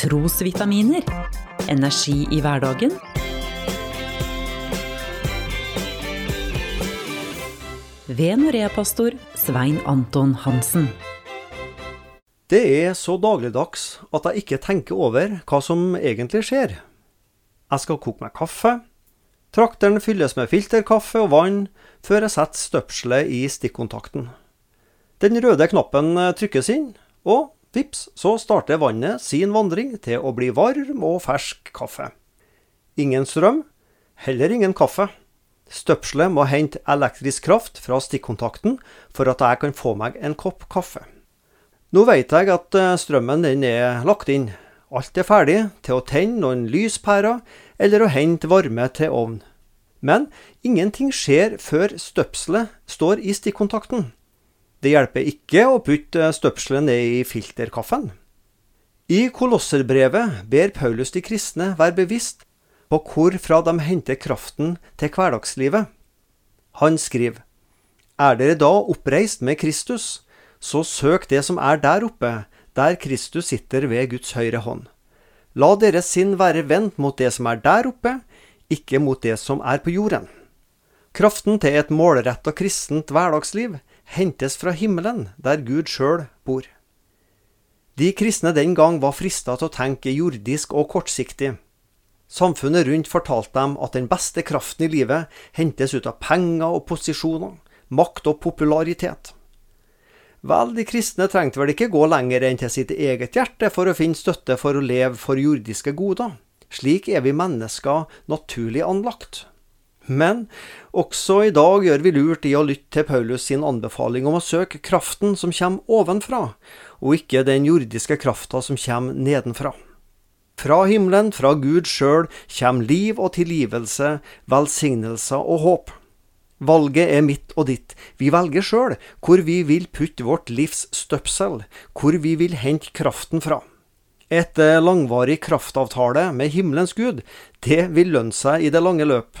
Trosvitaminer. Energi i hverdagen. Ved Norea-pastor Svein Anton Hansen. Det er så dagligdags at jeg ikke tenker over hva som egentlig skjer. Jeg skal koke meg kaffe. Trakteren fylles med filterkaffe og vann før jeg setter støpselet i stikkontakten. Den røde knappen trykkes inn, og vips, så starter vannet sin vandring til å bli varm og fersk kaffe. Ingen strøm, heller ingen kaffe. Støpselet må hente elektrisk kraft fra stikkontakten for at jeg kan få meg en kopp kaffe. Nå vet jeg at eh, strømmen den er lagt inn. Alt er ferdig til å tenne noen lyspærer eller å hente varme til ovn. Men ingenting skjer før støpselet står i stikkontakten. Det hjelper ikke å putte støpselet ned i filterkaffen. I Kolosserbrevet ber Paulus de kristne være bevisst på hvorfra de henter kraften til hverdagslivet. Han skriver, Er dere da oppreist med Kristus, så søk det som er der oppe, der Kristus sitter ved Guds høyre hånd. La deres sinn være vendt mot det som er der oppe, ikke mot det som er på jorden. Kraften til et målretta kristent hverdagsliv hentes fra himmelen, der Gud sjøl bor. De kristne den gang var frista til å tenke jordisk og kortsiktig. Samfunnet rundt fortalte dem at den beste kraften i livet hentes ut av penger og posisjoner, makt og popularitet. Vel, de kristne trengte vel ikke gå lenger enn til sitt eget hjerte for å finne støtte for å leve for jordiske goder. Slik er vi mennesker naturlig anlagt. Men også i dag gjør vi lurt i å lytte til Paulus sin anbefaling om å søke kraften som kommer ovenfra, og ikke den jordiske krafta som kommer nedenfra. Fra himmelen, fra Gud sjøl, kommer liv og tilgivelse, velsignelser og håp. Valget er mitt og ditt. Vi velger sjøl hvor vi vil putte vårt livs støpsel, hvor vi vil hente kraften fra. Et langvarig kraftavtale med himmelens Gud, det vil lønne seg i det lange løp.